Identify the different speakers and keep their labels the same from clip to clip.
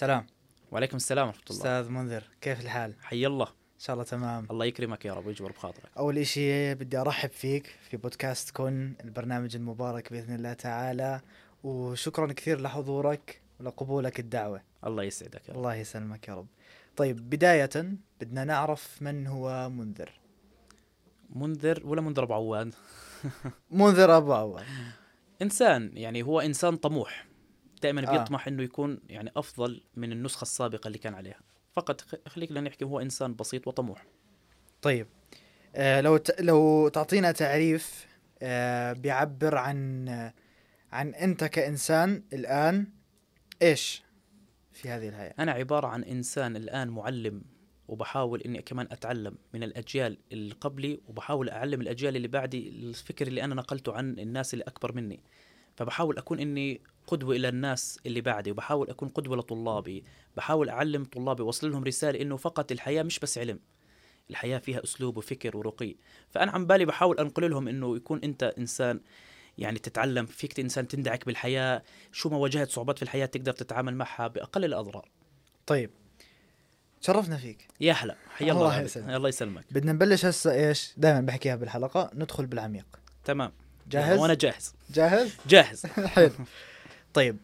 Speaker 1: سلام.
Speaker 2: وعليكم السلام ورحمة الله.
Speaker 1: أستاذ منذر كيف الحال؟
Speaker 2: حي الله.
Speaker 1: إن شاء الله تمام.
Speaker 2: الله يكرمك يا رب ويجبر بخاطرك.
Speaker 1: أول إشي بدي أرحب فيك في بودكاست كن البرنامج المبارك بإذن الله تعالى وشكرا كثير لحضورك ولقبولك الدعوة.
Speaker 2: الله يسعدك يا رب.
Speaker 1: الله يسلمك يا رب. طيب بداية بدنا نعرف من هو منذر.
Speaker 2: منذر ولا منذر أبو عواد
Speaker 1: منذر أبو اول
Speaker 2: إنسان يعني هو إنسان طموح. دائما
Speaker 1: آه.
Speaker 2: بيطمح إنه يكون يعني أفضل من النسخة السابقة اللي كان عليها. فقط خليك نحكي هو إنسان بسيط وطموح.
Speaker 1: طيب. آه لو ت... لو تعطينا تعريف آه بيعبر عن عن أنت كإنسان الآن إيش في هذه الحياة
Speaker 2: أنا عبارة عن إنسان الآن معلم وبحاول إني كمان أتعلم من الأجيال اللي قبلي وبحاول أعلم الأجيال اللي بعدي الفكر اللي أنا نقلته عن الناس اللي أكبر مني. فبحاول أكون إني قدوة إلى الناس اللي بعدي وبحاول أكون قدوة لطلابي بحاول أعلم طلابي واصل لهم رسالة إنه فقط الحياة مش بس علم الحياة فيها أسلوب وفكر ورقي. فأنا عم بالي بحاول أنقل لهم إنه يكون أنت إنسان يعني تتعلم فيك إنسان تندعك بالحياة شو ما واجهت صعوبات في الحياة تقدر تتعامل معها بأقل الأضرار.
Speaker 1: طيب شرفنا فيك.
Speaker 2: يا هلا حيا
Speaker 1: الله
Speaker 2: الله غالي.
Speaker 1: يسلمك.
Speaker 2: الله يسلمك.
Speaker 1: بدنا نبلش هسه إيش؟ دائما بحكيها بالحلقة ندخل بالعميق.
Speaker 2: تمام.
Speaker 1: جاهز؟
Speaker 2: وأنا جاهز.
Speaker 1: جاهز؟
Speaker 2: جاهز.
Speaker 1: حلو. طيب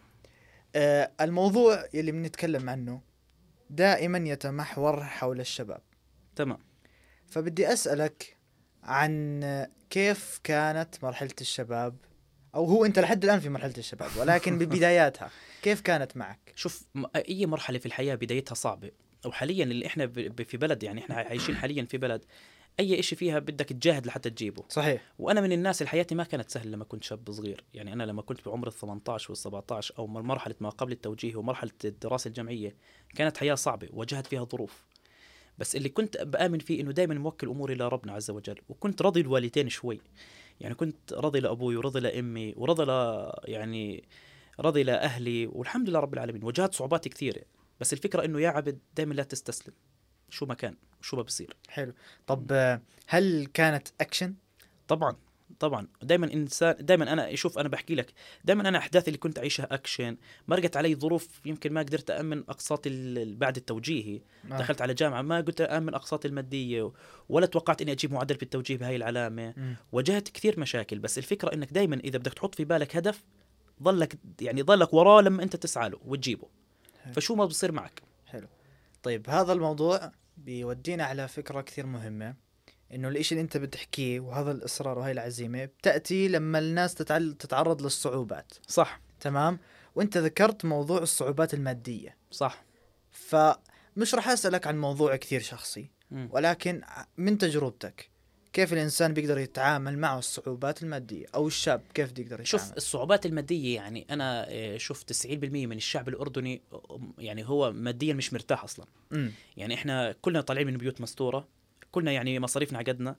Speaker 1: آه الموضوع يلي بنتكلم عنه دائما يتمحور حول الشباب.
Speaker 2: تمام.
Speaker 1: فبدي أسألك عن كيف كانت مرحلة الشباب أو هو أنت لحد الآن في مرحلة الشباب ولكن ببداياتها كيف كانت معك؟
Speaker 2: شوف أي مرحلة في الحياة بدايتها صعبة وحاليا اللي إحنا في بلد يعني إحنا عايشين حاليا في بلد أي شيء فيها بدك تجاهد لحتى تجيبه.
Speaker 1: صحيح.
Speaker 2: وأنا من الناس اللي حياتي ما كانت سهلة لما كنت شاب صغير. يعني أنا لما كنت بعمر ال 18 وال 17 أو مرحلة ما قبل التوجيه ومرحلة الدراسة الجامعية كانت حياة صعبة واجهت فيها ظروف. بس اللي كنت بآمن فيه إنه دائما موكل أموري لربنا عز وجل. وكنت راضي الوالدين شوي. يعني كنت راضي لأبوي وراضي لأمي وراضي ل يعني راضي لأهلي والحمد لله رب العالمين. واجهت صعوبات كثيرة. بس الفكرة إنه يا عبد دائما لا تستسلم. شو ما كان شو ما بصير.
Speaker 1: حلو. طب هل كانت اكشن
Speaker 2: طبعا طبعا. دائما إنسان دائما أنا شوف أنا بحكي لك دائما أنا احداثي اللي كنت أعيشها اكشن مرقت علي ظروف يمكن ما قدرت امن اقساطي بعد التوجيهي
Speaker 1: آه.
Speaker 2: دخلت على جامعة ما قلت امن اقساطي المادية ولا توقعت إني أجيب معدل بالتوجيهي بهاي العلامة.
Speaker 1: مم.
Speaker 2: واجهت كثير مشاكل بس الفكرة إنك دائما إذا بدك تحط في بالك هدف ضلك يعني ضلك وراه لما أنت تسعى له وتجيبه.
Speaker 1: حلو.
Speaker 2: فشو ما بصير معك؟
Speaker 1: طيب هذا الموضوع بيودينا على فكرة كثير مهمة إنه الإشي اللي أنت بتحكيه وهذا الإصرار وهي العزيمة بتأتي لما الناس تتعل... تتعرض للصعوبات.
Speaker 2: صح.
Speaker 1: تمام؟ وأنت ذكرت موضوع الصعوبات المادية.
Speaker 2: صح.
Speaker 1: فمش راح أسألك عن موضوع كثير شخصي
Speaker 2: مم.
Speaker 1: ولكن من تجربتك كيف الإنسان بيقدر يتعامل مع الصعوبات المادية أو الشاب كيف بيقدر يتعامل؟
Speaker 2: شوف الصعوبات المادية يعني أنا آه، شوف 90% من الشعب الأردني آه، يعني هو ماديا مش مرتاح أصلا.
Speaker 1: امم
Speaker 2: يعني إحنا كلنا طالعين من بيوت مستورة كلنا يعني مصاريفنا على قدنا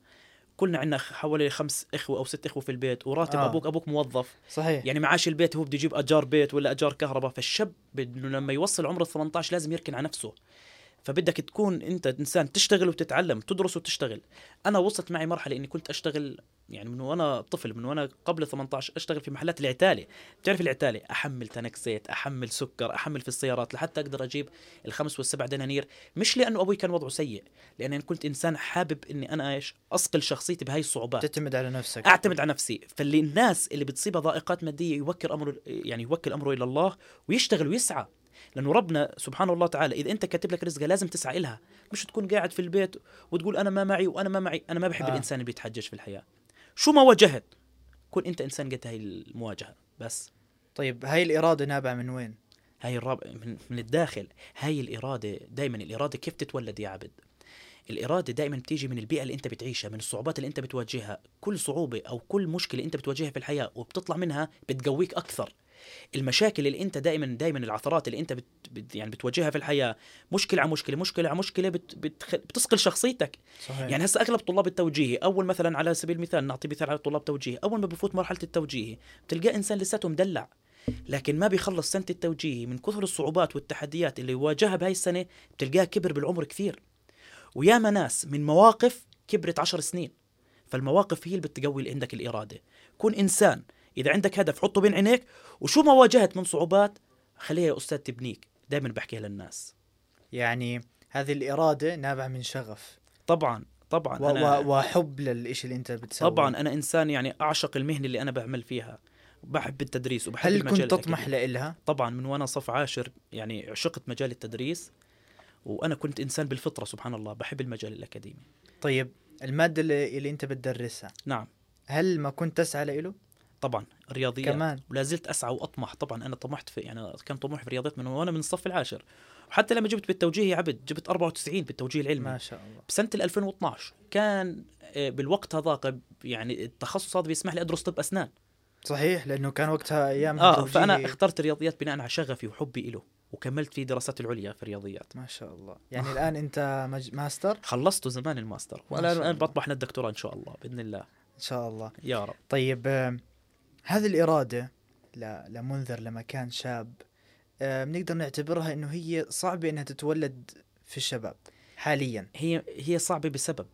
Speaker 2: كلنا عندنا حوالي خمس إخوة أو ست إخوة في البيت وراتب
Speaker 1: آه.
Speaker 2: أبوك أبوك موظف.
Speaker 1: صحيح.
Speaker 2: يعني معاش البيت هو بده يجيب أجار بيت ولا أجار كهرباء. فالشاب لما يوصل عمر ال 18 لازم يركن على نفسه. فبدك تكون انت إنسان تشتغل وتتعلم تدرس وتشتغل. أنا وصلت معي مرحلة إني كنت أشتغل يعني من وأنا طفل من وأنا قبل 18 أشتغل في محلات العتالة. بتعرف العتالة؟ أحمل تنك زيت أحمل سكر أحمل في السيارات لحتى أقدر أجيب الخمس والسبع دنانير. مش لأنه أبوي كان وضعه سيء لأن أنا كنت إنسان حابب إني أنا إيش؟ أصقل شخصيتي بهاي الصعوبات.
Speaker 1: تعتمد على نفسك.
Speaker 2: أعتمد على نفسي. فاللي الناس اللي بتصيبها ضائقات مادية يوكل أمره يعني يوكل أمره إلى الله ويشتغل ويسعى. لأنه ربنا سبحانه الله تعالى إذا أنت كاتب لك رزقة لازم تسعى إلها مش تكون قاعد في البيت وتقول أنا ما معي وأنا ما معي. أنا ما بحب
Speaker 1: آه.
Speaker 2: الإنسان اللي بيتحجج في الحياة. شو ما واجهت كن أنت إنسان قد هاي المواجهة. بس.
Speaker 1: طيب هاي الإرادة نابعة من وين؟
Speaker 2: هاي الرابع من, من الداخل. هاي الإرادة دائما الإرادة كيف تتولد يا عبد؟ الإرادة دائما بتيجي من البيئة اللي أنت بتعيشها من الصعوبات اللي أنت بتواجهها. كل صعوبة أو كل مشكلة أنت بتواجهها في الحياة وبتطلع منها بتقويك أكثر. المشاكل اللي انت دائما دائما العثرات اللي انت بت بت يعني بتواجهها في الحياة مشكلة على مشكلة مشكلة على مشكلة بت بت بتثقل شخصيتك.
Speaker 1: صحيح.
Speaker 2: يعني هسه أغلب طلاب التوجيهي أول مثلا على سبيل المثال نعطي مثال على طلاب توجيهي. أول ما بفوت مرحلة التوجيهي بتلقاه إنسان لساته مدلع لكن ما بيخلص سنة التوجيهي. من كثر الصعوبات والتحديات اللي واجهها بهاي السنة بتلقاه كبر بالعمر كثير. وياما ناس من مواقف كبرت عشر سنين فالمواقف هي اللي بتقوي عندك الإرادة. كون إنسان إذا عندك هدف حطه بين عينيك وشو ما واجهت من صعوبات خليها يا أستاذ تبنيك. دائما بحكيها للناس.
Speaker 1: يعني هذه الإرادة نابعة من شغف.
Speaker 2: طبعا طبعا.
Speaker 1: و-
Speaker 2: أنا
Speaker 1: وحب للإشي اللي أنت بتسويه.
Speaker 2: طبعا أنا إنسان يعني أعشق المهنة اللي أنا بعمل فيها. بحب التدريس وبحب
Speaker 1: هل
Speaker 2: المجال
Speaker 1: كنت تطمح. لإلها؟
Speaker 2: طبعا من وأنا صف عاشر يعني عشقت مجال التدريس وأنا كنت إنسان بالفطرة سبحان الله بحب المجال الأكاديمي.
Speaker 1: طيب المادة اللي, اللي أنت بتدرسها.
Speaker 2: نعم.
Speaker 1: هل ما كنت تسعى له؟
Speaker 2: طبعا الرياضيات
Speaker 1: كمان.
Speaker 2: ولا زلت أسعى وأطمح. طبعا أنا طمحت في يعني كان طموحي في الرياضيات من وأنا من الصف العاشر. وحتى لما جبت بالتوجيه يا عبد جبت 94 بالتوجيه العلمي.
Speaker 1: ما شاء الله.
Speaker 2: بسنة ال 2012 كان آه، بالوقت هذاك يعني التخصص هذا بيسمح لي أدرس طب أسنان.
Speaker 1: صحيح لأنه كان وقتها أيام
Speaker 2: آه
Speaker 1: التوجيه-
Speaker 2: فأنا اخترت الرياضيات بناء على شغفي وحبي له وكملت في دراساتي العليا في الرياضيات.
Speaker 1: ما شاء الله. يعني الآن أنت مج... ماستر؟
Speaker 2: خلصت زمان الماستر.
Speaker 1: ما وأنا
Speaker 2: الان. بطمح للدكتوراه إن شاء الله بإذن الله.
Speaker 1: إن شاء الله.
Speaker 2: يا رب.
Speaker 1: طيب هذه الإرادة ل... لمنذر لما كان شاب آه، بنقدر نعتبرها إنه هي صعبة إنها تتولد في الشباب حاليا.
Speaker 2: هي هي صعبة بسبب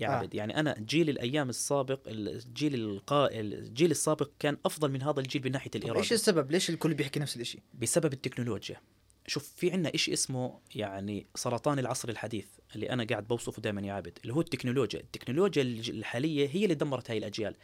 Speaker 2: يا
Speaker 1: آه.
Speaker 2: عبد يعني أنا جيل الأيام السابق الجيل القا... الجيل السابق كان أفضل من هذا الجيل من
Speaker 1: ناحية
Speaker 2: الإرادة.
Speaker 1: إيش السبب؟ ليش الكل بيحكي نفس الشيء
Speaker 2: بسبب التكنولوجيا. شوف في عنا إشي اسمه يعني سرطان العصر الحديث اللي أنا قاعد بوصفه دائما يا عابد اللي هو التكنولوجيا. التكنولوجيا الحالية هي اللي دمرت هاي الأجيال.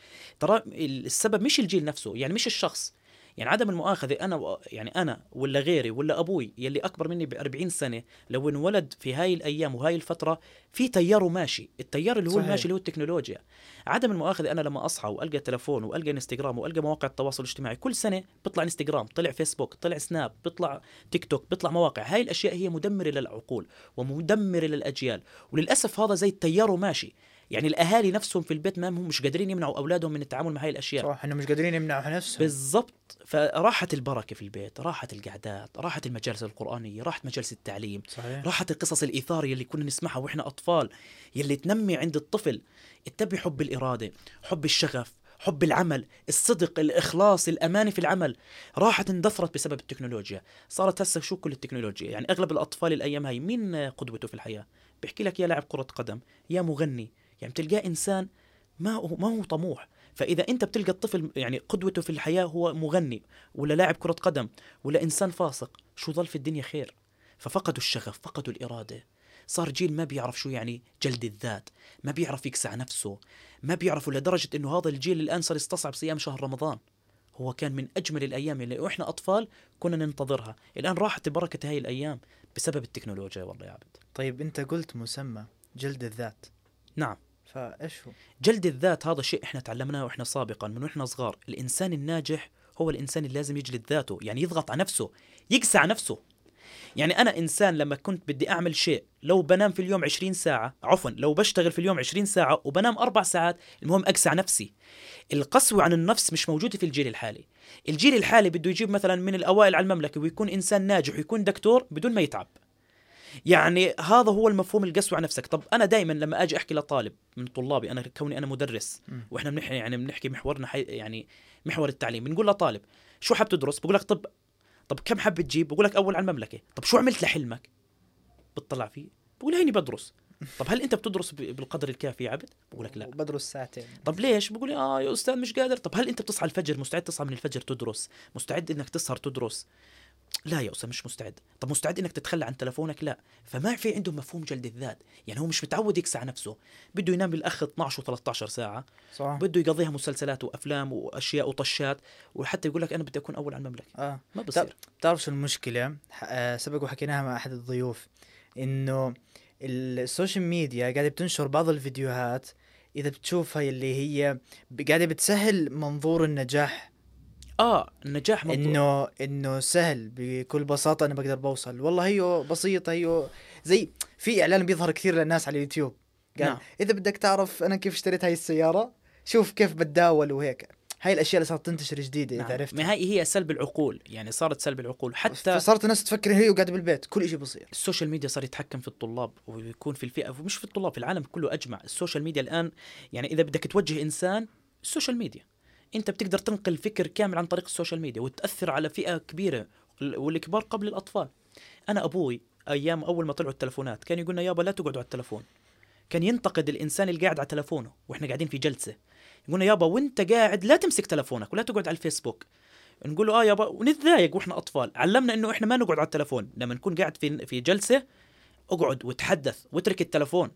Speaker 2: ترى السبب مش الجيل نفسه يعني مش الشخص. يعني عدم المؤاخذة أنا و- يعني أنا ولا غيري ولا أبوي يلي أكبر مني ب 40 سنة لو انولد في هاي الأيام وهاي الفترة في تيار ماشي التيار اللي هو
Speaker 1: صحيح.
Speaker 2: الماشي اللي هو التكنولوجيا. عدم المؤاخذة أنا لما أصحى وألقى تلفون وألقى انستغرام وألقى مواقع التواصل الاجتماعي كل سنة بيطلع انستغرام طلع فيسبوك طلع سناب بيطلع تيك توك بيطلع مواقع هاي الأشياء هي مدمرة للعقول ومدمرة للأجيال. وللأسف هذا زي التيار ماشي يعني الأهالي نفسهم في البيت ما هم مش قادرين يمنعوا أولادهم من التعامل مع هاي الأشياء.
Speaker 1: صح انه مش قادرين يمنعوا نفسهم
Speaker 2: بالضبط. فراحت البركة في البيت راحت القعدات راحت المجالس القرآنية راحت مجالس التعليم
Speaker 1: صحيح.
Speaker 2: راحت القصص الإثارية اللي كنا نسمعها وإحنا أطفال يلي تنمي عند الطفل. التبي حب الإرادة حب الشغف حب العمل الصدق الإخلاص الأمانة في العمل. راحت اندثرت بسبب التكنولوجيا. صارت هسه شو كل التكنولوجيا؟ يعني أغلب الأطفال الأيام هاي مين قدوته في الحياة؟ بيحكي لك يا لاعب كرة قدم يا مغني يعني بتلقاه إنسان ما هو ما هو طموح. فإذا أنت بتلقى الطفل يعني قدوته في الحياة هو مغني ولا لاعب كرة قدم ولا إنسان فاسق شو ضل في الدنيا خير؟ ففقدوا الشغف فقدوا الإرادة. صار جيل ما بيعرف شو يعني جلد الذات ما بيعرف يكسع نفسه ما بيعرفوا لدرجة إنه هذا الجيل الآن صار يستصعب صيام شهر رمضان. هو كان من أجمل الأيام اللي وإحنا أطفال كنا ننتظرها. الآن راحت بركة هاي الأيام بسبب التكنولوجيا والله يا عبد.
Speaker 1: طيب أنت قلت مسمى جلد الذات.
Speaker 2: نعم.
Speaker 1: فايش هو؟
Speaker 2: جلد الذات هذا شيء إحنا تعلمناه وإحنا سابقا من وإحنا صغار. الإنسان الناجح هو الإنسان اللي لازم يجلد ذاته يعني يضغط على نفسه يقسى على نفسه. يعني أنا إنسان لما كنت بدي أعمل شيء لو بنام في اليوم 20 ساعة عفوا لو بشتغل في اليوم 20 ساعة وبنام أربع ساعات المهم اقسى على نفسي. القسوة عن النفس مش موجودة في الجيل الحالي. الجيل الحالي بده يجيب مثلا من الأوائل على المملكة ويكون إنسان ناجح ويكون دكتور بدون ما يتعب. يعني هذا هو المفهوم القسوة على نفسك. طب أنا دائما لما أجي أحكي لطالب من طلابي أنا كوني أنا مدرس
Speaker 1: مم.
Speaker 2: وإحنا بنحكي يعني بنحكي محورنا حي يعني محور التعليم بنقول لطالب شو حاب تدرس؟ بقول لك طب طب كم حاب تجيب؟ بقول لك أول على المملكة. طب شو عملت لحلمك؟ بتطلع فيه بقول هيني بدرس. طب هل أنت بتدرس بالقدر الكافي يا عبد؟ بقول لك لا.
Speaker 1: بدرس ساعتين.
Speaker 2: طب ليش؟ بقول لي آه يا أستاذ مش قادر. طب هل أنت بتصحى الفجر مستعد؟ تصحى من الفجر تدرس. مستعد إنك تسهر تدرس. لا يا أستاذ مش مستعد. طب مستعد إنك تتخلى عن تلفونك؟ لا. فما في عنده مفهوم جلد الذات. يعني هو مش متعود يقسى ع نفسه. بده ينام بالآخر 12 و13 ساعة.
Speaker 1: صح.
Speaker 2: بده يقضيها مسلسلات وأفلام وأشياء وطشات. وحتى يقول لك أنا بدي أكون أول على المملكة.
Speaker 1: آه.
Speaker 2: ما بصير.
Speaker 1: بتعرف شو المشكلة؟ ح- آه، سبق وحكيناها مع أحد الضيوف إنه السوشيال ميديا قاعدة بتنشر بعض الفيديوهات إذا بتشوفها اللي هي قاعدة بتسهل منظور النجاح.
Speaker 2: آه النجاح منظور
Speaker 1: إنه إنه سهل بكل بساطة أنا بقدر بوصل. والله هي بسيطة هي زي في إعلان بيظهر كثير للناس على اليوتيوب. قال
Speaker 2: نعم.
Speaker 1: إذا بدك تعرف أنا كيف اشتريت هاي السيارة شوف كيف بتداول وهيك. هاي الأشياء اللي صارت تنتشر جديدة إذا
Speaker 2: نعم.
Speaker 1: عرفت
Speaker 2: ما هي هي سلب العقول يعني صارت سلب العقول. حتى
Speaker 1: فصارت الناس تفكر هي وقاعدة بالبيت كل شيء بصير.
Speaker 2: السوشيال ميديا صار يتحكم في الطلاب ويكون في الفئة ومش في الطلاب في العالم كله أجمع. السوشيال ميديا الآن يعني إذا بدك توجه إنسان السوشيال ميديا. أنت بتقدر تنقل فكر كامل عن طريق السوشيال ميديا وتأثر على فئة كبيرة والكبار قبل الأطفال. أنا أبوي أيام أول ما طلعوا التلفونات كان يقولنا يابا لا تقعدوا على التلفون. كان ينتقد الإنسان اللي قاعد على تلفونه وإحنا قاعدين في جلسة. يقولنا يابا وأنت قاعد لا تمسك تلفونك ولا تقعد على الفيسبوك. نقول له آه يابا ونتضايق وإحنا أطفال. علمنا إنه إحنا ما نقعد على التلفون. لما نكون قاعد في في جلسة اقعد وتحدث واترك التلفون.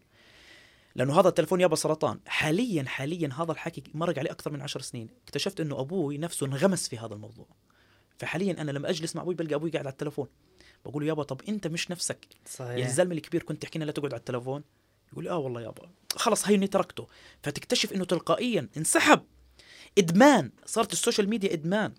Speaker 2: لأنه هذا التلفون يابا سرطان حاليا حاليا هذا الحكي مرق عليه أكثر من عشر سنين. اكتشفت إنه أبوي نفسه انغمس في هذا الموضوع. فحاليا أنا لما أجلس مع أبوي بلقى أبوي قاعد على التلفون بقول له يابا طب أنت مش نفسك؟
Speaker 1: صحيح.
Speaker 2: يعني الزلمة الكبير كنت تحكي لنا لا تقعد على التلفون يقول آه والله يابا. خلص هيني تركته. فتكتشف إنه تلقائيا انسحب. إدمان. صارت السوشيال ميديا إدمان.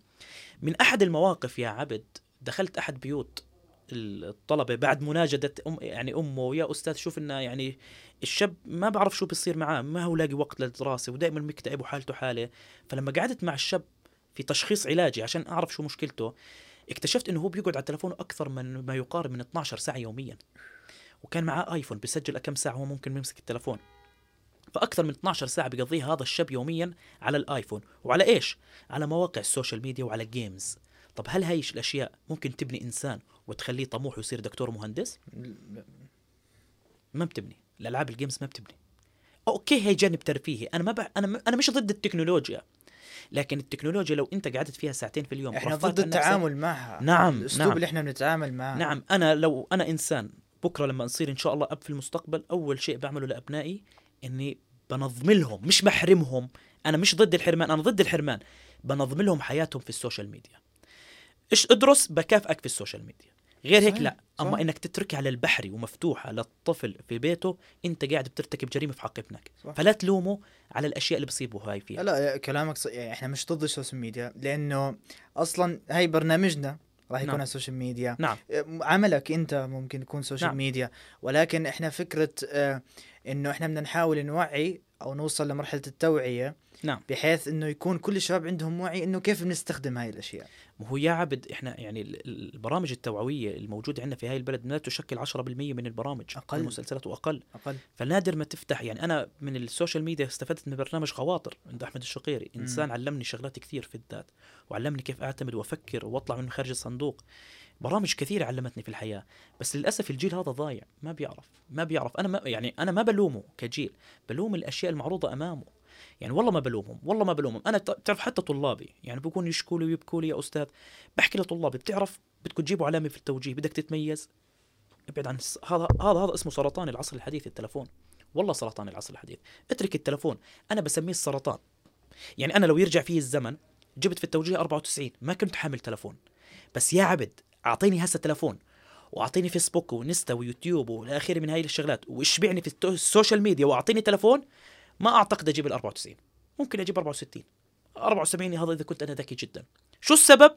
Speaker 2: من أحد المواقف يا عبد دخلت أحد بيوت الطلبة بعد مناجدة أم يعني أمه يا أستاذ شوف إنه يعني الشاب ما بعرف شو بيصير معاه ما هو لاقي وقت للدراسة ودائما مكتئب وحالته حالة. فلما قعدت مع الشاب في تشخيص علاجي عشان أعرف شو مشكلته اكتشفت إنه هو بيقعد على تلفونه أكثر من ما يقارب من 12 ساعة يوميا. وكان معاه آيفون بيسجل كم ساعة هو ممكن يمسك التلفون. فأكثر من 12 ساعة بيقضيها هذا الشاب يوميا على الآيفون. وعلى إيش؟ على مواقع السوشيال ميديا وعلى games طب هل هاي الأشياء ممكن تبني إنسان وتخليه طموح ويصير دكتور مهندس؟ ما بتبني. الألعاب ال games ما بتبني. okay هي جانب ترفيهي. أنا ما بح... أنا م... أنا مش ضد التكنولوجيا. لكن التكنولوجيا لو أنت قعدت فيها ساعتين في اليوم إحنا
Speaker 1: ضد التعامل معها.
Speaker 2: نعم،
Speaker 1: الأسلوب
Speaker 2: نعم.
Speaker 1: اللي إحنا بنتعامل معاه
Speaker 2: نعم. أنا لو أنا إنسان بكرة لما نصير إن شاء الله أب في المستقبل أول شيء بعمله لأبنائي إني بنظم لهم مش بحرمهم. أنا مش ضد الحرمان أنا ضد الحرمان. بنظم لهم حياتهم في السوشيال ميديا. إيش ادرس بكافئك في السوشيال ميديا. غير هيك لا. أما إنك تتركها على البحري ومفتوحة للطفل في بيته أنت قاعد بترتكب جريمة في حق ابنك
Speaker 1: صح.
Speaker 2: فلا تلومه على الأشياء اللي بصيبه هاي فيها
Speaker 1: لا كلامك ص... يعني إحنا مش ضد السوشيال ميديا لأنه أصلا هاي برنامجنا راح يكون
Speaker 2: نعم.
Speaker 1: على السوشيال ميديا
Speaker 2: نعم
Speaker 1: عملك أنت ممكن يكون سوشيال
Speaker 2: نعم.
Speaker 1: ميديا ولكن إحنا فكرة آه، إنه إحنا بدنا نحاول نوعي أو نوصل لمرحلة التوعية
Speaker 2: نعم.
Speaker 1: بحيث إنه يكون كل الشباب عندهم وعي إنه كيف بنستخدم هاي الأشياء.
Speaker 2: وهو يا عبد إحنا يعني ال- ال- البرامج التوعوية الموجودة عندنا في هاي البلد لا تشكل 10% من البرامج.
Speaker 1: أقل.
Speaker 2: المسلسلات واقل
Speaker 1: أقل.
Speaker 2: فنادر ما تفتح يعني أنا من السوشيال ميديا استفدت من برنامج خواطر عند أحمد الشقيري. إنسان علمني شغلات كثير في الذات وعلمني كيف أعتمد وأفكر وأطلع من خارج الصندوق. برامج كثيرة علمتني في الحياة بس للأسف الجيل هذا ضايع ما بيعرف ما بيعرف. أنا ما يعني أنا ما بلومه كجيل بلوم الأشياء المعروضة أمامه. يعني والله ما بلومهم والله ما بلومهم. أنا ت- بتعرف حتى طلابي يعني بيكونوا يشكوا لي ويبكوا لي يا أستاذ. بحكي لطلابي بتعرف بدكم تجيبوا علامة في التوجيه بدك تتميز؟ ابعد عن. هذا هذا هذا اسمه سرطان العصر الحديث التلفون. والله سرطان العصر الحديث. اترك التلفون. أنا بسميه السرطان. يعني أنا لو يرجع فيه الزمن جبت في التوجيهي 94 ما كنت حامل تلفون. بس يا عبد أعطيني هسه تلفون وأعطيني فيسبوك وانستا ويوتيوب وإلى آخره من هاي الشغلات واشبعني في السوشيال ميديا وأعطيني تلفون ما أعتقد أجيب ال 94 ممكن أجيب 64 74 هذا إذا كنت أنا ذكي جدا. شو السبب؟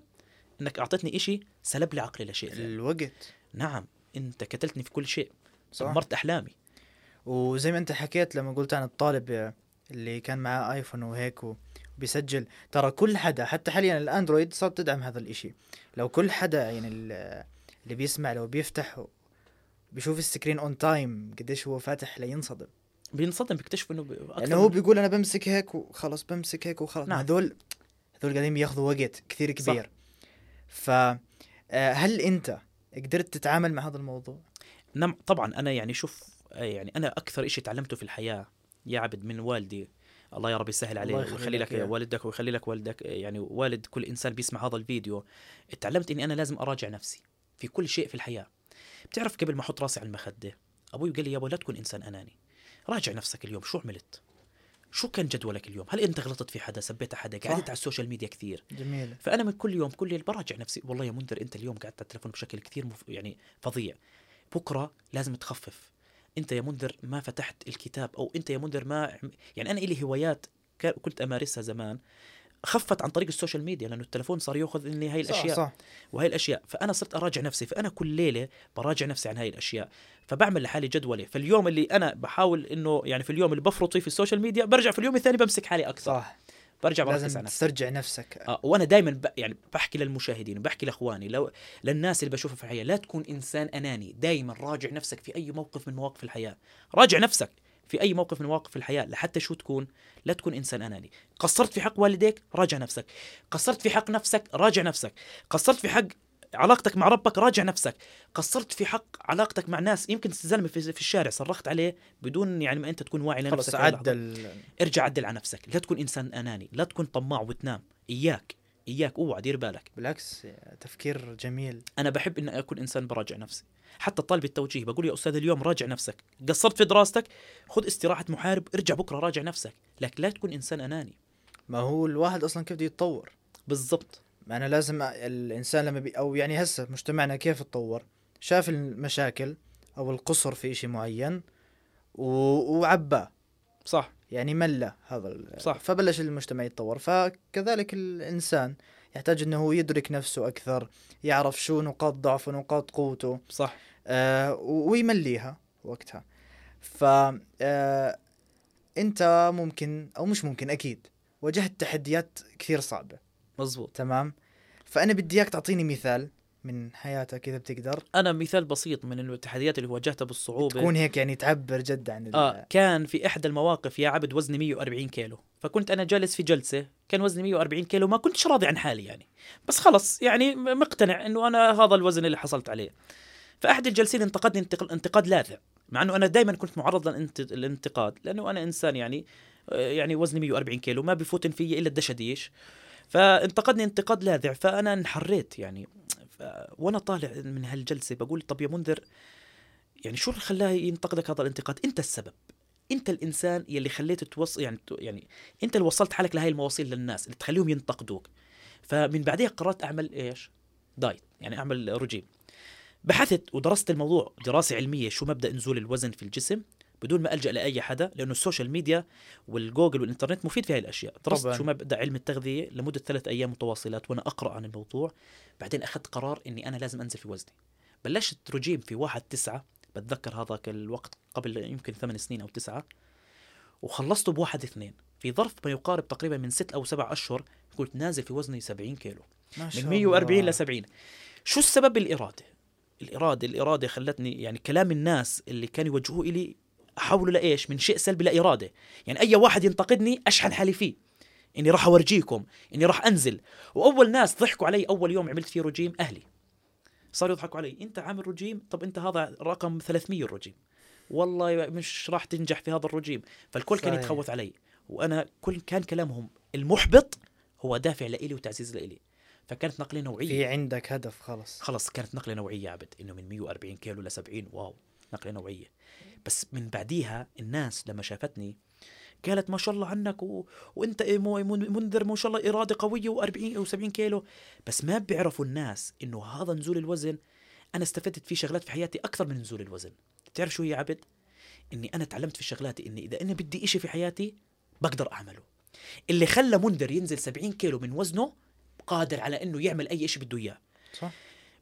Speaker 2: إنك أعطيتني إشي سلب لي عقلي لشيء
Speaker 1: الوقت.
Speaker 2: نعم أنت كتلتني في كل شيء. دمرت أحلامي.
Speaker 1: وزي ما أنت حكيت لما قلت عن الطالب اللي كان معاه آيفون وهيك وبيسجل ترى كل حدا حتى حاليا الأندرويد صارت تدعم هذا الإشي. لو كل حدا يعني ال- اللي بيسمع لو بيفتح بيشوف ال screen on time قديش هو فاتح لينصدم.
Speaker 2: بينصدم بيكتشف إنه
Speaker 1: لأنه هو بيقول أنا بمسك هيك وخلص بمسك هيك وخلص.
Speaker 2: نعم.
Speaker 1: هذول هذول قاعدين بياخذوا وقت كثير كبير. ف آه، هل أنت قدرت تتعامل مع هذا الموضوع؟
Speaker 2: نعم طبعا أنا يعني شوف آه، يعني أنا أكثر شيء تعلمته في الحياة يا عبد من والدي. الله يا رب يسهل عليه ويخلي
Speaker 1: لك
Speaker 2: لك
Speaker 1: إياه.
Speaker 2: والدك ويخلي لك والدك يعني والد كل إنسان بيسمع هذا الفيديو. تعلمت إني أنا لازم أراجع نفسي في كل شيء في الحياة. بتعرف قبل ما أحط راسي على المخدة أبوي قال لي يابا لا تكون إنسان أناني. راجع نفسك اليوم شو عملت؟ شو كان جدولك اليوم؟ هل أنت غلطت في حدا؟ سبيت حدا؟ قعدت على السوشيال ميديا كثير.
Speaker 1: جميل.
Speaker 2: فأنا من كل يوم كل ليل براجع نفسي. والله يا منذر أنت اليوم قعدت على التليفون بشكل كثير مف... يعني فظيع. بكرة لازم تخفف. أنت يا منذر ما فتحت الكتاب أو أنت يا منذر ما يعني أنا لي هوايات كنت أمارسها زمان. خفت عن طريق السوشيال ميديا لأنه التليفون صار يأخذ مني هاي الأشياء.
Speaker 1: صح. صح
Speaker 2: وهي الأشياء. فأنا صرت أراجع نفسي فأنا كل ليلة براجع نفسي عن هاي الأشياء. فبعمل لحالي جدولة. فاليوم اللي أنا بحاول إنه يعني في اليوم اللي بفرط فيه في السوشيال ميديا برجع في اليوم الثاني بمسك حالي أكثر.
Speaker 1: صح.
Speaker 2: برجع بركز على نفسي
Speaker 1: تسترجع نفسك.
Speaker 2: آه وأنا دائما ب... يعني بحكي للمشاهدين وبحكي لإخواني لو للناس اللي بشوفها في الحياة لا تكون إنسان أناني. دائما راجع نفسك في أي موقف من مواقف الحياة. راجع نفسك. في أي موقف من مواقف الحياة لحتى شو تكون؟ لا تكون إنسان أناني. قصرت في حق والديك راجع نفسك. قصرت في حق نفسك راجع نفسك. قصرت في حق علاقتك مع ربك راجع نفسك. قصرت في حق علاقتك مع ناس يمكن زلمه في, في الشارع صرخت عليه بدون يعني ما أنت تكون واعي لنفسك
Speaker 1: خلص. عدل.
Speaker 2: ارجع عدل على نفسك. لا تكون إنسان أناني. لا تكون طماع وتنام. إياك. إياك. اوعى دير بالك.
Speaker 1: بالعكس تفكير جميل.
Speaker 2: أنا بحب اني أكون إنسان براجع نفسي. حتى طالب التوجيه بقول يا أستاذ اليوم راجع نفسك قصرت في دراستك؟ خذ استراحة محارب ارجع بكرة راجع نفسك لكن لا تكون إنسان أناني.
Speaker 1: ما هو الواحد أصلا كيف بده يتطور؟
Speaker 2: بالضبط.
Speaker 1: ما أنا لازم الإنسان لما بي أو يعني هسه مجتمعنا كيف تطور؟ شاف المشاكل أو القصر في شيء معين و... وعباه
Speaker 2: صح.
Speaker 1: يعني ملى هذا
Speaker 2: صح.
Speaker 1: فبلش المجتمع يتطور فكذلك الإنسان يحتاج إنه هو يدرك نفسه أكثر يعرف شو نقاط ضعفه ونقاط قوته
Speaker 2: صح.
Speaker 1: آه ويمليها وقتها. ف آه أنت ممكن أو مش ممكن أكيد واجهت تحديات كثير صعبة.
Speaker 2: مزبوط.
Speaker 1: تمام؟ فأنا بدي إياك تعطيني مثال. من حياتك إذا بتقدر.
Speaker 2: أنا مثال بسيط من التحديات اللي واجهتها بالصعوبة.
Speaker 1: تكون هيك يعني تعبر جد عن ال-
Speaker 2: آه كان في إحدى المواقف يا عبد وزني 140 كيلو. فكنت أنا جالس في جلسة كان وزني 140 كيلو ما كنتش راضي عن حالي يعني. بس خلص يعني مقتنع إنه أنا هذا الوزن اللي حصلت عليه. فأحد الجالسين انتقدني انتق- انتقاد لاذع مع إنه أنا دائما كنت معرض للانت- للانتقاد لأنه أنا إنسان يعني آه، يعني وزني 140 كيلو ما بفوتن في إلا الدشديش. فانتقدني انتقاد لاذع فأنا انحريت يعني. وأنا طالع من هالجلسة بقول طب يا منذر يعني شو اللي خلاه ينتقدك هذا الانتقاد؟ أنت السبب. أنت الإنسان اللي خليت توصل يعني يعني أنت اللي وصلت حالك لهي المواصيل للناس اللي تخليهم ينتقدوك. فمن بعدها قررت أعمل إيش؟ دايت يعني أعمل رجيم. بحثت ودرست الموضوع دراسة علمية شو مبدأ نزول الوزن في الجسم. بدون ما ألجأ لأي حدا لأنه السوشيال ميديا والجوجل والإنترنت مفيد في هاي الأشياء. درست. شو مبدأ علم التغذية لمدة ثلاث أيام متواصلات وأنا أقرأ عن الموضوع بعدين أخذت قرار إني أنا لازم أنزل في وزني. بلشت رجيم في واحد تسعة بتذكر هذاك الوقت قبل يمكن ثمان سنين أو تسعة وخلصته بواحد اثنين. في ظرف ما يقارب تقريبا من ست أو سبع أشهر كنت نازل في وزني 70 كيلو.
Speaker 1: ما
Speaker 2: من 140 ل 70 شو السبب الاراده الإرادة الإرادة خلتني يعني كلام الناس اللي كانوا يوجهوه إلي احوله لايش من شيء سلبي لاراده يعني أي واحد ينتقدني أشحن حالي فيه. إني راح أورجيكم إني راح أنزل. وأول ناس ضحكوا علي أول يوم عملت فيه رجيم أهلي. صاروا يضحكوا علي. أنت عامل رجيم؟ طب أنت هذا رقم 300 الرجيم. والله مش راح تنجح في هذا الرجيم. فالكل كان
Speaker 1: صحيح.
Speaker 2: يتخوف علي. وأنا كل كان كلامهم المحبط هو دافع لإلي وتعزيز لإلي. فكانت نقلة نوعية.
Speaker 1: في عندك هدف خلص
Speaker 2: خلص كانت نقلة نوعية يا عبد. إنه من 140 كيلو ل 70 واو. نقلة نوعية. بس من بعديها الناس لما شافتني قالت ما شاء الله عنك و... وانت إيه منذر ما شاء الله إرادة قوية و40 و70 كيلو. بس ما بيعرفوا الناس إنه هذا نزول الوزن أنا استفدت فيه شغلات في حياتي أكثر من نزول الوزن. تعرف شو هي عبد؟ إني أنا تعلمت في شغلاتي إني إذا أنا بدي إشي في حياتي بقدر أعمله. اللي خلى منذر ينزل 70 كيلو من وزنه قادر على إنه يعمل أي شيء بده إياه.
Speaker 1: صح.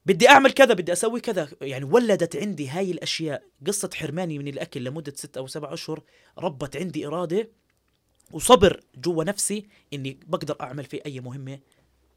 Speaker 2: بدي أعمل كذا بدي أسوي كذا. يعني ولدت عندي هاي الأشياء. قصة حرماني من الأكل لمدة ست أو سبع أشهر ربت عندي إرادة وصبر جوا نفسي إني بقدر أعمل في أي مهمة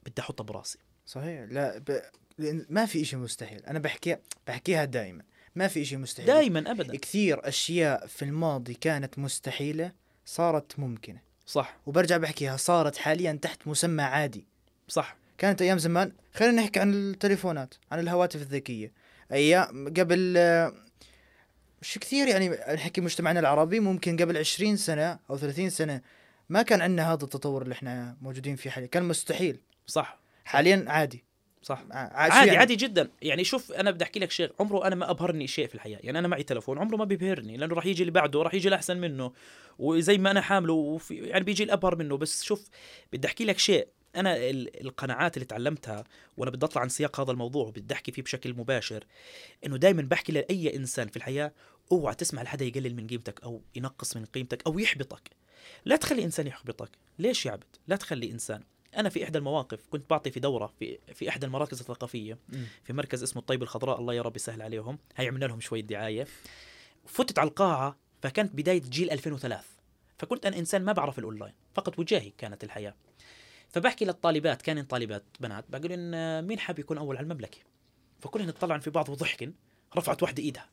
Speaker 2: بدي أحطها براسي.
Speaker 1: صحيح. لا ب... لأن ما في إشي مستحيل. أنا بحكي بحكيها دائما ما في إشي مستحيل.
Speaker 2: دائما ابدا.
Speaker 1: كثير أشياء في الماضي كانت مستحيلة صارت ممكنة.
Speaker 2: صح.
Speaker 1: وبرجع بحكيها صارت حاليا تحت مسمى عادي.
Speaker 2: صح.
Speaker 1: كانت أيام زمان. خلينا نحكي عن التليفونات عن الهواتف الذكية. أيام قبل مش كثير يعني نحكي مجتمعنا العربي ممكن قبل 20 سنة أو 30 سنة ما كان عندنا هذا التطور اللي إحنا موجودين فيه حاليا. كان مستحيل.
Speaker 2: صح.
Speaker 1: حاليا عادي.
Speaker 2: صح. عادي
Speaker 1: يعني؟
Speaker 2: عادي جدا. يعني شوف أنا بدي أحكي لك شيء عمره أنا ما أبهرني شيء في الحياة. يعني أنا معي تلفون عمره ما بيبهرني لأنه راح يجي اللي بعده راح يجي الأحسن منه. وزي ما أنا حامله وفي يعني بيجي الأبهر منه. بس شوف بدي أحكي لك شيء. أنا ال- القناعات اللي تعلمتها وأنا بدي أطلع عن سياق هذا الموضوع وبدي أحكي فيه بشكل مباشر إنه دائما بحكي لأي إنسان في الحياة اوعى تسمع لحدا يقلل من قيمتك أو ينقص من قيمتك أو يحبطك. لا تخلي إنسان يحبطك. ليش يا عبد لا تخلي إنسان. أنا في إحدى المواقف كنت بعطي في دورة في في إحدى المراكز
Speaker 1: الثقافية.
Speaker 2: في مركز اسمه الطيب الخضراء الله يا رب يسهل عليهم. هي عملنا لهم شوية دعاية. فتت على القاعة فكانت بداية جيل 2003 فكنت أنا إنسان ما بعرف الأونلاين فقط وجاهي كانت الحياة. فبحكي للطالبات كان طالبات بنات. بقول إن مين حاب يكون أول على المملكة؟ فكلهن اطلعن في بعض وضحكن رفعت واحدة إيدها.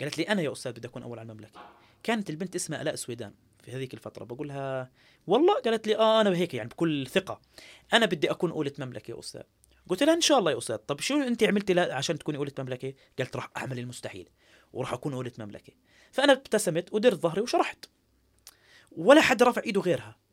Speaker 2: قالت لي أنا يا أستاذ بدي أكون أول على المملكة. كانت البنت اسمها ألاء سويدان في هذيك الفترة. بقول لها والله؟ قالت لي آه أنا هيك يعني بكل ثقة. أنا بدي أكون أولة مملكة يا أستاذ. قلت لها إن شاء الله يا أستاذ. طب شو أنت عملتي عشان تكوني أولة مملكة؟ قالت راح أعمل المستحيل وراح أكون أولة مملكة. فأنا ابتسمت ودرت ظهري وشرحت. ولا حد رفع إيده غيرها.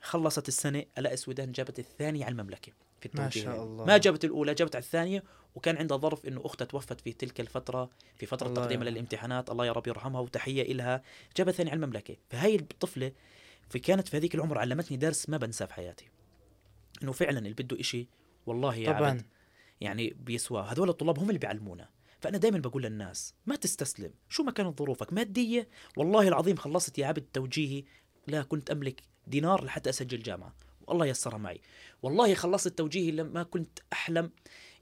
Speaker 2: خلصت السنة الاقي السودان جابت الثانية على المملكة في
Speaker 1: ما
Speaker 2: التوجيه.
Speaker 1: شاء الله.
Speaker 2: ما جابت الأولى جابت على الثانية وكان عندها ظرف إنه أختها توفت في تلك الفترة في
Speaker 1: الله
Speaker 2: تقديمها. للامتحانات الله يا رب يرحمها وتحية إلها. جابت ثاني على المملكة. فهي الطفلة في كانت في هذيك العمر علمتني درس ما بنساه في حياتي. إنه فعلا اللي بده إشي والله يا
Speaker 1: طبعا.
Speaker 2: عبد يعني بيسواه. هذول الطلاب هم اللي بيعلمونا. فأنا دائما بقول للناس ما تستسلم. شو ما كانت ظروفك؟ ماديه والله العظيم خلصت يا عبد توجيهي لا كنت أملك دينار لحتى أسجل جامعة. والله يسرها معي. والله خلصت توجيهي لما كنت أحلم.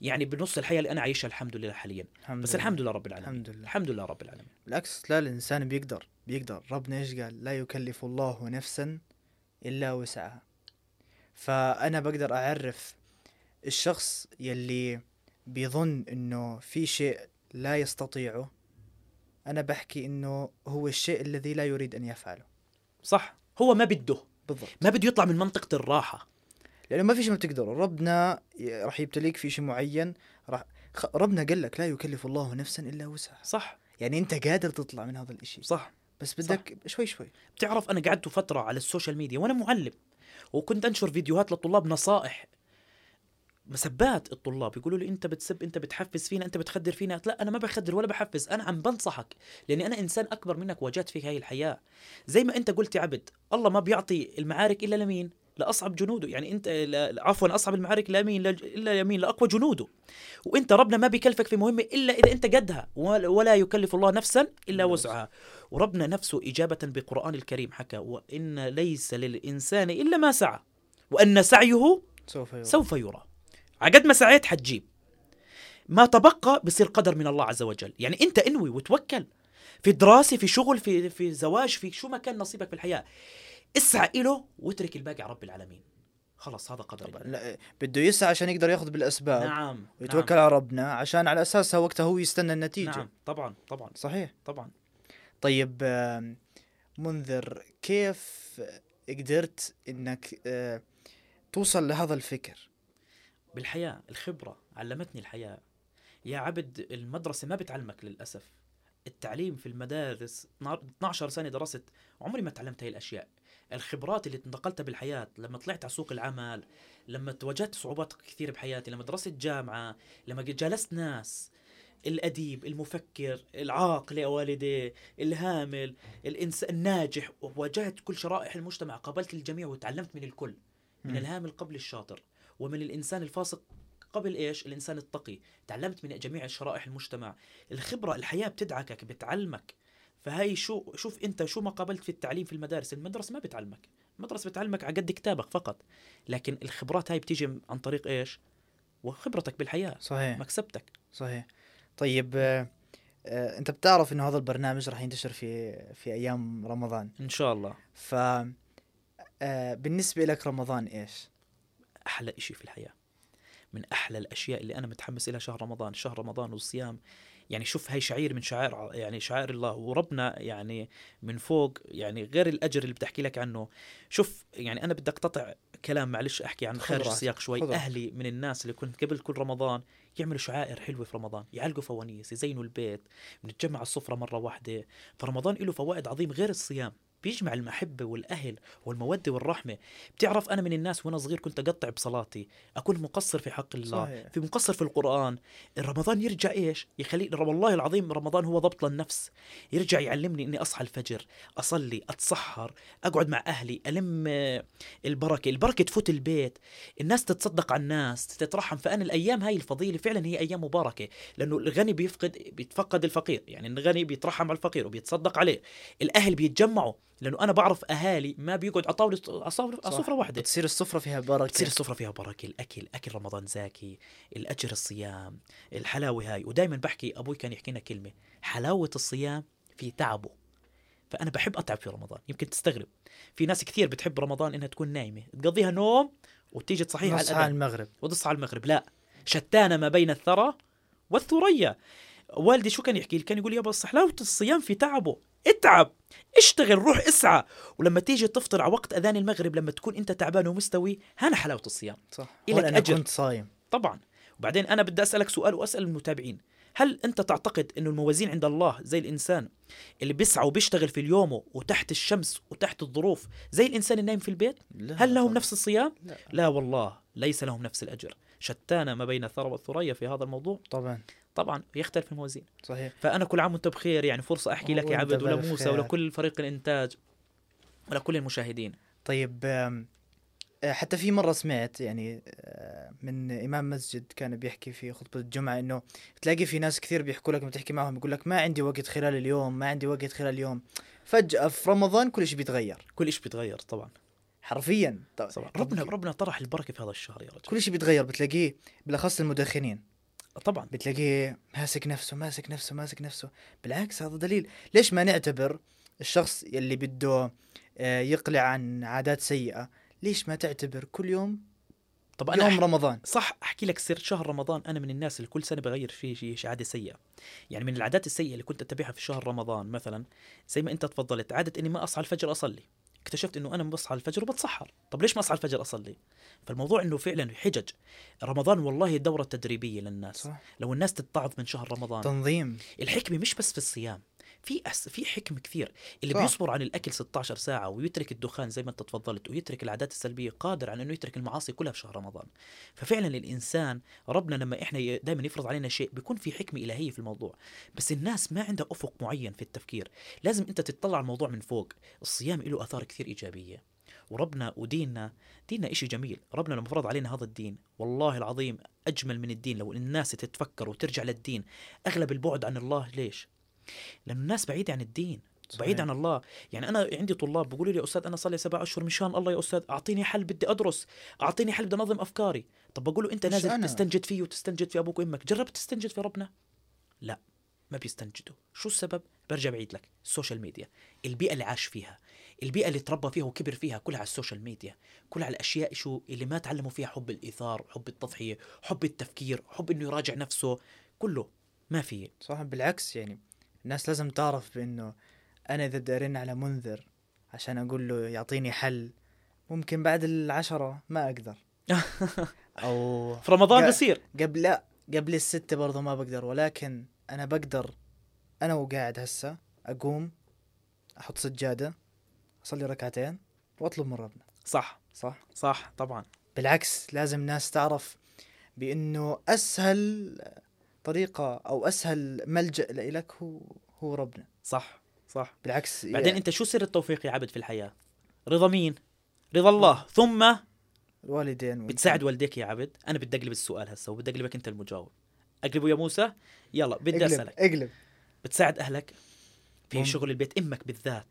Speaker 2: يعني بنص الحياة اللي أنا عايشها الحمد لله حاليا.
Speaker 1: الحمد
Speaker 2: بس
Speaker 1: لله.
Speaker 2: الحمد لله رب العالمين.
Speaker 1: الحمد لله.
Speaker 2: الحمد لله رب العالمين.
Speaker 1: بالعكس لا الإنسان بيقدر بيقدر. ربنا إيش قال؟ لا يكلف الله نفسا إلا وسعها. فأنا بقدر أعرف الشخص يلي بيظن إنه في شيء لا يستطيعه. أنا بحكي إنه هو الشيء الذي لا يريد أن يفعله.
Speaker 2: صح. هو ما بده.
Speaker 1: بالضبط.
Speaker 2: ما بده يطلع من منطقة الراحة.
Speaker 1: لأنه ما في شيء ما بتقدره. ربنا راح يبتليك في شيء معين راح خ- ربنا قال لك لا يكلف الله نفسا إلا وسعها.
Speaker 2: صح.
Speaker 1: يعني أنت قادر تطلع من هذا الإشي.
Speaker 2: صح.
Speaker 1: بس بدك شوي شوي.
Speaker 2: بتعرف أنا قعدت فترة على السوشيال ميديا وأنا معلم وكنت أنشر فيديوهات للطلاب نصائح مسبات الطلاب يقولوا لي انت بتسب انت بتحفز فينا انت بتخدر فينا. لا أنا ما بخدر ولا بحفز أنا عم بنصحك لأني أنا إنسان أكبر منك واجهت فيك هاي الحياة. زي ما أنت قلت يا عبد الله ما بيعطي المعارك إلا لمين؟ لأصعب جنوده. يعني أنت عفوا أصعب المعارك لمين لا- إلا يمين لأقوى جنوده. وأنت ربنا ما بيكلفك في مهمة إلا إذا أنت قدها ولا يكلف الله نفسا إلا وسعها. وربنا نفسه إجابة بالقرآن الكريم حكى وإن ليس للإنسان إلا ما سعى وأن سعيه
Speaker 1: سوف يرى.
Speaker 2: سوف يرى. عقد ما سعيت حتجيب. ما تبقى بصير قدر من الله عز وجل. يعني أنت انوي وتوكل. في دراسة في شغل في في زواج في شو ما كان نصيبك في الحياة. اسعى إله واترك الباقي على رب العالمين. خلاص هذا قدر
Speaker 1: طبعا. لا بده يسعى عشان يقدر ياخذ بالأسباب.
Speaker 2: نعم
Speaker 1: ويتوكل على ربنا عشان على اساسها وقتها هو يستنى النتيجة.
Speaker 2: نعم. نعم طبعا طبعا.
Speaker 1: صحيح.
Speaker 2: طبعا.
Speaker 1: طيب منذر كيف قدرت إنك آه، توصل لهذا الفكر؟
Speaker 2: بالحياة الخبرة علمتني الحياة. يا عبد المدرسة ما بتعلمك للأسف. التعليم في المدارس 12 سنة درست عمري ما تعلمت هاي الأشياء. الخبرات اللي انتقلتها بالحياة لما طلعت على سوق العمل لما تواجهت صعوبات كثير بحياتي لما درست جامعة لما جالست ناس الأديب المفكر العاقل يا والدي الهامل الإنسان الناجح واجهت كل شرائح المجتمع قابلت الجميع وتعلمت من الكل. من. الهامل قبل الشاطر. ومن الإنسان الفاسق قبل إيش؟ الإنسان التقي. تعلمت من جميع شرائح المجتمع. الخبرة الحياة بتدعكك بتعلمك. فهي شو شوف أنت شو ما قابلت في التعليم في المدارس. المدرسة ما بتعلمك. المدرسة بتعلمك على قد كتابك فقط. لكن الخبرات هاي بتيجي عن طريق إيش؟ وخبرتك بالحياة
Speaker 1: صحيح.
Speaker 2: مكسبتك.
Speaker 1: صحيح. طيب آه، آه، أنت بتعرف إنه هذا البرنامج راح ينتشر في في أيام رمضان.
Speaker 2: إن شاء الله.
Speaker 1: ف آه، بالنسبة لك رمضان إيش؟
Speaker 2: أحلى إشي في الحياة. من أحلى الأشياء اللي أنا متحمس لها شهر رمضان. شهر رمضان والصيام. يعني شوف هاي شعير من شعائر يعني شعائر الله. وربنا يعني من فوق يعني غير الأجر اللي بتحكي لك عنه. شوف يعني أنا بدي أقتطع كلام معلش أحكي عن خارج السياق شوي.
Speaker 1: راحتك.
Speaker 2: أهلي من الناس اللي كنت قبل كل رمضان يعملوا شعائر حلوة في رمضان. يعلقوا فوانيس يزينوا البيت. بنتجمع على السفرة مرة واحدة. فرمضان له فوائد عظيم غير الصيام. بيجمع المحبة والأهل والمودة والرحمة. بتعرف أنا من الناس وأنا صغير كنت أقطع بصلاتي أكون مقصر في حق الله
Speaker 1: صحيح.
Speaker 2: في مقصر في القرآن. رمضان يرجع إيش؟ يخلي والله العظيم رمضان هو ضبط للنفس. يرجع يعلمني إني أصحى الفجر أصلي أتسحر أقعد مع أهلي ألم البركة. البركة تفوت البيت. الناس تتصدق على الناس تترحم. فأنا الأيام هاي الفضيلة فعلا هي أيام مباركة لأنه الغني بيفقد بيتفقد الفقير. يعني الغني بيترحم على الفقير وبيتصدق عليه. الأهل بيتجمعوا. لأنه أنا بعرف أهالي ما بيقعد على
Speaker 1: صح.
Speaker 2: سفرة واحدة.
Speaker 1: بتصير السفرة فيها بركة.
Speaker 2: بتصير السفرة فيها بركة. الأكل أكل رمضان زاكي الأجر الصيام الحلاوة هاي. ودائما بحكي أبوي كان يحكي لنا كلمة حلاوة الصيام في تعبه. فأنا بحب أتعب في رمضان. يمكن تستغرب. في ناس كثير بتحب رمضان إنها تكون نايمة. تقضيها نوم وتيجي تصحيح على
Speaker 1: على المغرب.
Speaker 2: وتصحى على المغرب. لا. شتان ما بين الثرى والثريا. والدي شو كان يحكي لي؟ كان يقول يابا بس حلاوة الصيام في تعبه. اتعب. اشتغل روح اسعى. ولما تيجي تفطر على وقت أذان المغرب لما تكون أنت تعبان ومستوي هنا حلاوة الصيام.
Speaker 1: صح.
Speaker 2: إلك
Speaker 1: أنا
Speaker 2: أجر.
Speaker 1: كنت صايم.
Speaker 2: طبعا. وبعدين أنا بدي أسألك سؤال وأسأل المتابعين. هل أنت تعتقد إنه الموازين عند الله زي الإنسان اللي بيسعى وبيشتغل في اليوم وتحت الشمس وتحت الظروف زي الإنسان النايم في البيت؟
Speaker 1: لا
Speaker 2: هل لهم. نفس الصيام؟
Speaker 1: لا.
Speaker 2: لا والله ليس لهم نفس الأجر. شتان ما بين الثرى والثريا في هذا الموضوع.
Speaker 1: طبعا.
Speaker 2: طبعا يختلف الموازين.
Speaker 1: صحيح.
Speaker 2: فأنا كل عام وأنت بخير يعني فرصة أحكي لك يا عبد ولموسى. ولكل فريق الإنتاج ولكل المشاهدين.
Speaker 1: طيب آه، حتى في مرة سمعت يعني آه، من إمام مسجد كان بيحكي في خطبة الجمعة إنه تلاقي في ناس كثير بيحكوا لك لما تحكي معهم يقول لك ما عندي وقت خلال اليوم ما عندي وقت خلال اليوم. فجأة في رمضان كل شيء بيتغير.
Speaker 2: كل شيء بيتغير طبعا.
Speaker 1: حرفيا. طب-
Speaker 2: طبعا.
Speaker 1: طب
Speaker 2: ربنا؟ ربنا طرح البركة في هذا الشهر يا رجل.
Speaker 1: كل شيء بيتغير بتلاقيه بالأخص المدخنين.
Speaker 2: طبعا.
Speaker 1: بتلاقيه ماسك نفسه ماسك نفسه ماسك نفسه. بالعكس هذا دليل. ليش ما نعتبر الشخص يلي بده آه، يقلع عن عادات سيئة ليش ما تعتبر كل يوم
Speaker 2: طب أنا
Speaker 1: يوم
Speaker 2: أح-
Speaker 1: رمضان؟
Speaker 2: صح أحكي لك سر. شهر رمضان أنا من الناس اللي كل سنة بغير فيه شيء شي عادة سيئة. يعني من العادات السيئة اللي كنت أتبعها في شهر رمضان مثلا زي ما أنت تفضلت عادة إني ما أصحى الفجر أصلي. اكتشفت إنه أنا بصحى الفجر وبتسحر طب ليش ما أصحى الفجر أصلي؟ فالموضوع إنه فعلا حجج. رمضان والله دورة تدريبية للناس.
Speaker 1: صح.
Speaker 2: لو الناس تتعظ من شهر رمضان.
Speaker 1: تنظيم.
Speaker 2: الحكمة مش بس في الصيام. في أس... في حكم كثير. اللي
Speaker 1: صح.
Speaker 2: بيصبر عن الأكل 16 ساعة ويترك الدخان زي ما أنت تفضلت ويترك العادات السلبية قادر على إنه يترك المعاصي كلها في شهر رمضان. ففعلا الإنسان ربنا لما إحنا دائما يفرض علينا شيء بيكون في حكمة إلهية في الموضوع. بس الناس ما عندها أفق معين في التفكير. لازم أنت تطلع على الموضوع من فوق. الصيام له آثار كثير إيجابية. وربنا وديننا ديننا إشي جميل. ربنا لما فرض علينا هذا الدين والله العظيم أجمل من الدين. لو الناس تتفكر وترجع للدين أغلب البعد عن الله ليش؟ لأن الناس بعيدة عن الدين بعيد عن الله. يعني أنا عندي طلاب بيقولوا لي يا أستاذ أنا صار لي سبع أشهر مشان الله يا أستاذ أعطيني حل بدي أدرس أعطيني حل بدي أنظم أفكاري. طب بقول له أنت
Speaker 1: مش
Speaker 2: نازل
Speaker 1: أنا.
Speaker 2: تستنجد فيه وتستنجد في أبوك وأمك جربت تستنجد في ربنا؟ لا ما بيستنجدوا. شو السبب؟ برجع بعيد لك. ال social media البيئة اللي عاش فيها البيئة اللي تربى فيها وكبر فيها كلها على ال social media. كلها على الأشياء شو اللي ما تعلموا فيها حب الإيثار حب التضحية حب التفكير حب إنه يراجع نفسه كله ما في.
Speaker 1: صح بالعكس يعني الناس لازم تعرف بإنه أنا إذا بدي أرن على منذر عشان أقول له يعطيني حل ممكن بعد العشرة ما أقدر. أو
Speaker 2: في رمضان بصير
Speaker 1: قبل لا قبل الستة برضه ما بقدر ولكن أنا بقدر أنا وقاعد هسه أقوم أحط سجادة أصلي ركعتين وأطلب من ربنا.
Speaker 2: صح.
Speaker 1: صح؟
Speaker 2: صح طبعا.
Speaker 1: بالعكس لازم ناس تعرف بإنه أسهل طريقة أو أسهل ملجأ لإلك هو هو ربنا.
Speaker 2: صح صح.
Speaker 1: بالعكس
Speaker 2: بعدين
Speaker 1: يعني
Speaker 2: أنت شو سر التوفيق يا عبد في الحياة؟ رضا مين؟ رضا الله. ثم
Speaker 1: الوالدين.
Speaker 2: بتساعد والديك يا عبد. أنا بدي أقلب السؤال هسه وبدي أقلبك أنت المجاوب. اقلبه يا موسى. يلا بدي
Speaker 1: اقلب
Speaker 2: أسألك.
Speaker 1: اقلب.
Speaker 2: بتساعد أهلك؟ في
Speaker 1: مم.
Speaker 2: شغل البيت أمك بالذات؟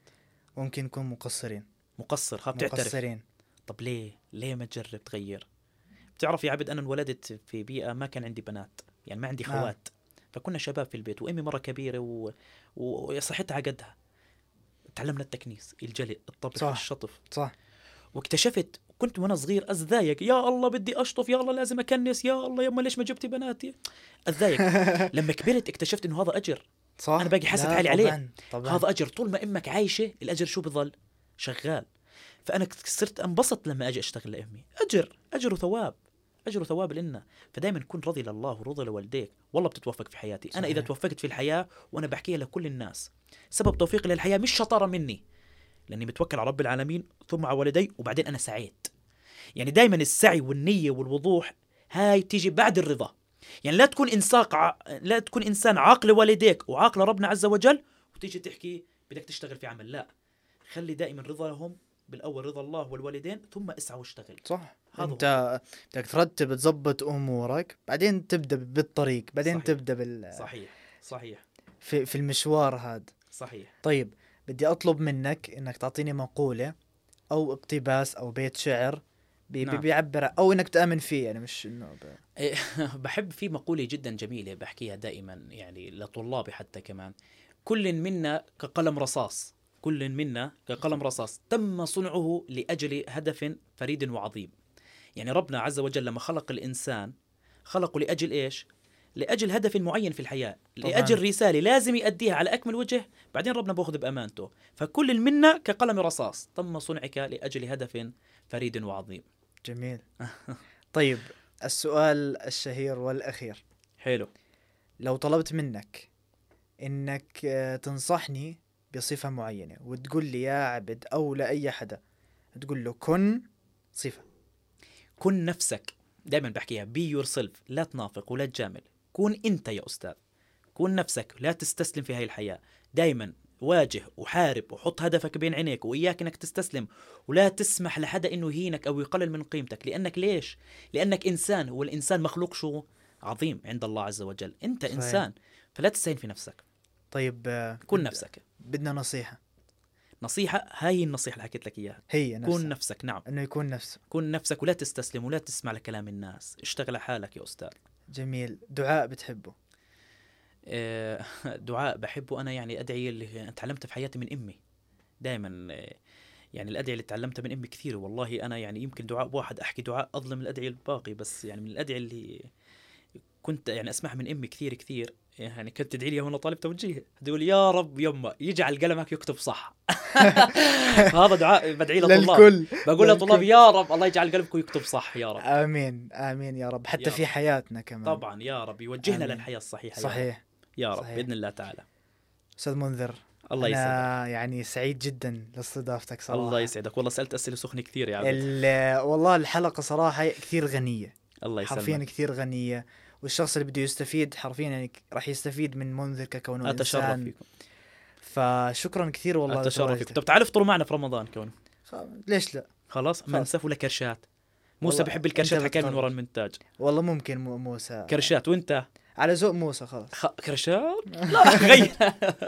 Speaker 1: ممكن نكون مقصرين.
Speaker 2: مقصر خاب تعترف
Speaker 1: مقصرين.
Speaker 2: طب ليه؟ ليه ما تجرب تغير؟ بتعرف يا عبد أنا انولدت في بيئة ما كان عندي بنات. يعني ما عندي
Speaker 1: نعم.
Speaker 2: خوات. فكنا شباب في البيت وأمي مرة كبيرة و... وصحتها على قدها تعلمنا التكنيس الجلد الطبخ
Speaker 1: صح.
Speaker 2: الشطف.
Speaker 1: صح.
Speaker 2: واكتشفت كنت وأنا صغير اتضايق يا الله بدي أشطف يا الله لازم أكنس يا الله يما ليش ما جبتي بناتي اتضايق لما كبرت اكتشفت إنه هذا أجر.
Speaker 1: صح.
Speaker 2: أنا باقي حاسة
Speaker 1: لا،
Speaker 2: حالي عليه.
Speaker 1: طبعاً. طبعا.
Speaker 2: هذا أجر. طول ما أمك عايشة الأجر شو بظل؟ شغال. فأنا صرت أنبسط لما أجي أشتغل لأمي. أجر أجر وثواب. أجر وثواب لنا. فدائما كن رضي لله ورضي لوالديك. والله بتتوفق في حياتي. أنا إذا
Speaker 1: صحيح.
Speaker 2: توفقت في الحياة وأنا بحكيها لكل الناس. سبب توفيقي للحياة مش شطارة مني. لأني متوكل على رب العالمين ثم على والدي وبعدين أنا سعيت. يعني دائما السعي والنية والوضوح هاي تيجي بعد الرضا. يعني لا تكون انسان ع... لا تكون إنسان عاق لوالديك وعاق لربنا عز وجل وتيجي تحكي بدك تشتغل في عمل. لا. خلي دائما رضا لهم بالأول رضا الله والوالدين ثم اسعى واشتغل.
Speaker 1: صح. انت بدك ترتب تظبط أمورك بعدين تبدأ بالطريق بعدين
Speaker 2: صحيح.
Speaker 1: تبدأ بال
Speaker 2: صحيح. صحيح.
Speaker 1: في, في المشوار هذا.
Speaker 2: صحيح.
Speaker 1: طيب بدي أطلب منك إنك تعطيني مقولة أو اقتباس أو بيت شعر بي
Speaker 2: نعم.
Speaker 1: بيعبر أو إنك تأمن فيه يعني مش إنه ب...
Speaker 2: إيه، بحب في مقولة جدا جميلة بحكيها دائما يعني لطلابي حتى كمان. كل منا كقلم رصاص. كل منا كقلم رصاص. تم صنعه لأجل هدف فريد وعظيم. يعني ربنا عز وجل لما خلق الإنسان خلقه لأجل إيش؟ لأجل هدف معين في الحياة
Speaker 1: طبعاً.
Speaker 2: لأجل رسالة لازم يأديها على أكمل وجه بعدين ربنا بأخذ بأمانته. فكل منا كقلم رصاص. تم صنعك لأجل هدف فريد وعظيم.
Speaker 1: جميل. طيب السؤال الشهير والأخير.
Speaker 2: حلو.
Speaker 1: لو طلبت منك إنك آه، تنصحني بصفة معينة وتقول لي يا عبد أو لأي حدا تقول له كن صفة.
Speaker 2: كن نفسك دائما بحكيها be yourself لا تنافق ولا تجامل. كون أنت يا أستاذ. كون نفسك لا تستسلم في هاي الحياة. دائما واجه وحارب وحط هدفك بين عينيك وإياك إنك تستسلم ولا تسمح لحدا إنه يهينك أو يقلل من قيمتك. لأنك ليش؟ لأنك إنسان والإنسان مخلوق شو؟ عظيم عند الله عز وجل. أنت
Speaker 1: صحيح.
Speaker 2: إنسان فلا تستهين في نفسك.
Speaker 1: طيب آه،
Speaker 2: كن نفسك.
Speaker 1: بدنا نصيحة.
Speaker 2: نصيحة؟ هاي النصيحة اللي حكيت لك إياها.
Speaker 1: هي نفسها.
Speaker 2: كن نفسك نعم.
Speaker 1: إنه يكون نفسه
Speaker 2: كن نفسك ولا تستسلم ولا تسمع لكلام الناس. اشتغل حالك يا أستاذ.
Speaker 1: جميل. دعاء بتحبه؟
Speaker 2: آه، دعاء بحبه. أنا يعني أدعية اللي تعلمتها في حياتي من أمي. دائما يعني الأدعية اللي تعلمتها من أمي كثير والله أنا يعني يمكن دعاء واحد أحكي دعاء أظلم الأدعية الباقي. بس يعني من الأدعية اللي كنت يعني أسمعها من أمي كثير كثير. يعني كنت تدعي لي وأنا طالب توجيه. تقول يا رب يما يجعل قلمك يكتب صح. هذا دعاء بدعي لطلاب.
Speaker 1: للكل.
Speaker 2: بقول
Speaker 1: للكل.
Speaker 2: لطلاب يا رب الله يجعل قلبكم يكتب صح يا رب.
Speaker 1: آمين آمين يا رب. حتى
Speaker 2: يا
Speaker 1: في
Speaker 2: رب.
Speaker 1: حياتنا كمان.
Speaker 2: طبعا يا رب. يوجهنا
Speaker 1: آمين.
Speaker 2: للحياة الصحيحة.
Speaker 1: صحيح.
Speaker 2: يا رب
Speaker 1: صحيح.
Speaker 2: بإذن الله تعالى.
Speaker 1: أستاذ منذر
Speaker 2: الله يسعدك.
Speaker 1: أنا يعني سعيد جدا لاستضافتك صراحة.
Speaker 2: الله يسعدك. والله سألت أسئلة سخنة كثير يا عبد.
Speaker 1: ال- والله الحلقة صراحة كثير غنية.
Speaker 2: الله
Speaker 1: حرفيا
Speaker 2: يسلمك
Speaker 1: كثير غنية. والشخص اللي بده يستفيد حرفيا يعني راح يستفيد من منذر ككونه
Speaker 2: أتشرف
Speaker 1: إنسان.
Speaker 2: فيكم.
Speaker 1: فشكرا كثير والله أتشرف.
Speaker 2: فيكم. طب تعالوا افطروا معنا في رمضان كون.
Speaker 1: خ- ليش لا؟
Speaker 2: خلاص. منسف ولا كرشات. موسى بحب الكرشات حكى من. ورا المونتاج
Speaker 1: والله ممكن مو- موسى.
Speaker 2: كرشات. وأنت؟
Speaker 1: على ذوق موسى خلاص.
Speaker 2: خ... كرشات لا غير.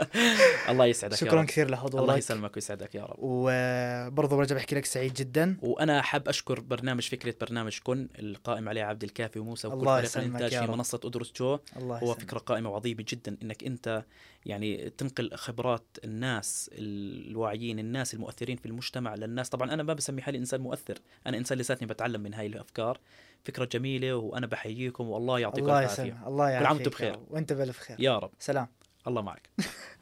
Speaker 2: الله يسعدك يا
Speaker 1: شكرا
Speaker 2: رب.
Speaker 1: كثير لحضورك.
Speaker 2: الله يسلمك ويسعدك يا رب.
Speaker 1: وبرضه برجع بحكي لك سعيد جدا.
Speaker 2: وأنا حاب أشكر برنامج فكرة برنامج كن القائم عليه عبد الكافي وموسى وكل
Speaker 1: الله
Speaker 2: فريق الانتاج في. منصة أدرس جو.
Speaker 1: الله
Speaker 2: هو. فكرة قائمة وعظيمة جدا إنك أنت يعني تنقل خبرات الناس الواعيين الناس المؤثرين في المجتمع للناس. طبعا أنا ما بسمي حالي إنسان مؤثر. أنا إنسان لساتني بتعلم من هاي الأفكار. فكرة جميلة وأنا بحييكم والله يعطيكم
Speaker 1: الله
Speaker 2: العافية.
Speaker 1: يسلمك الله يعافيك
Speaker 2: عام وأنتم
Speaker 1: يا
Speaker 2: بخير.
Speaker 1: وأنت بألف خير.
Speaker 2: يا رب.
Speaker 1: سلام.
Speaker 2: الله معك.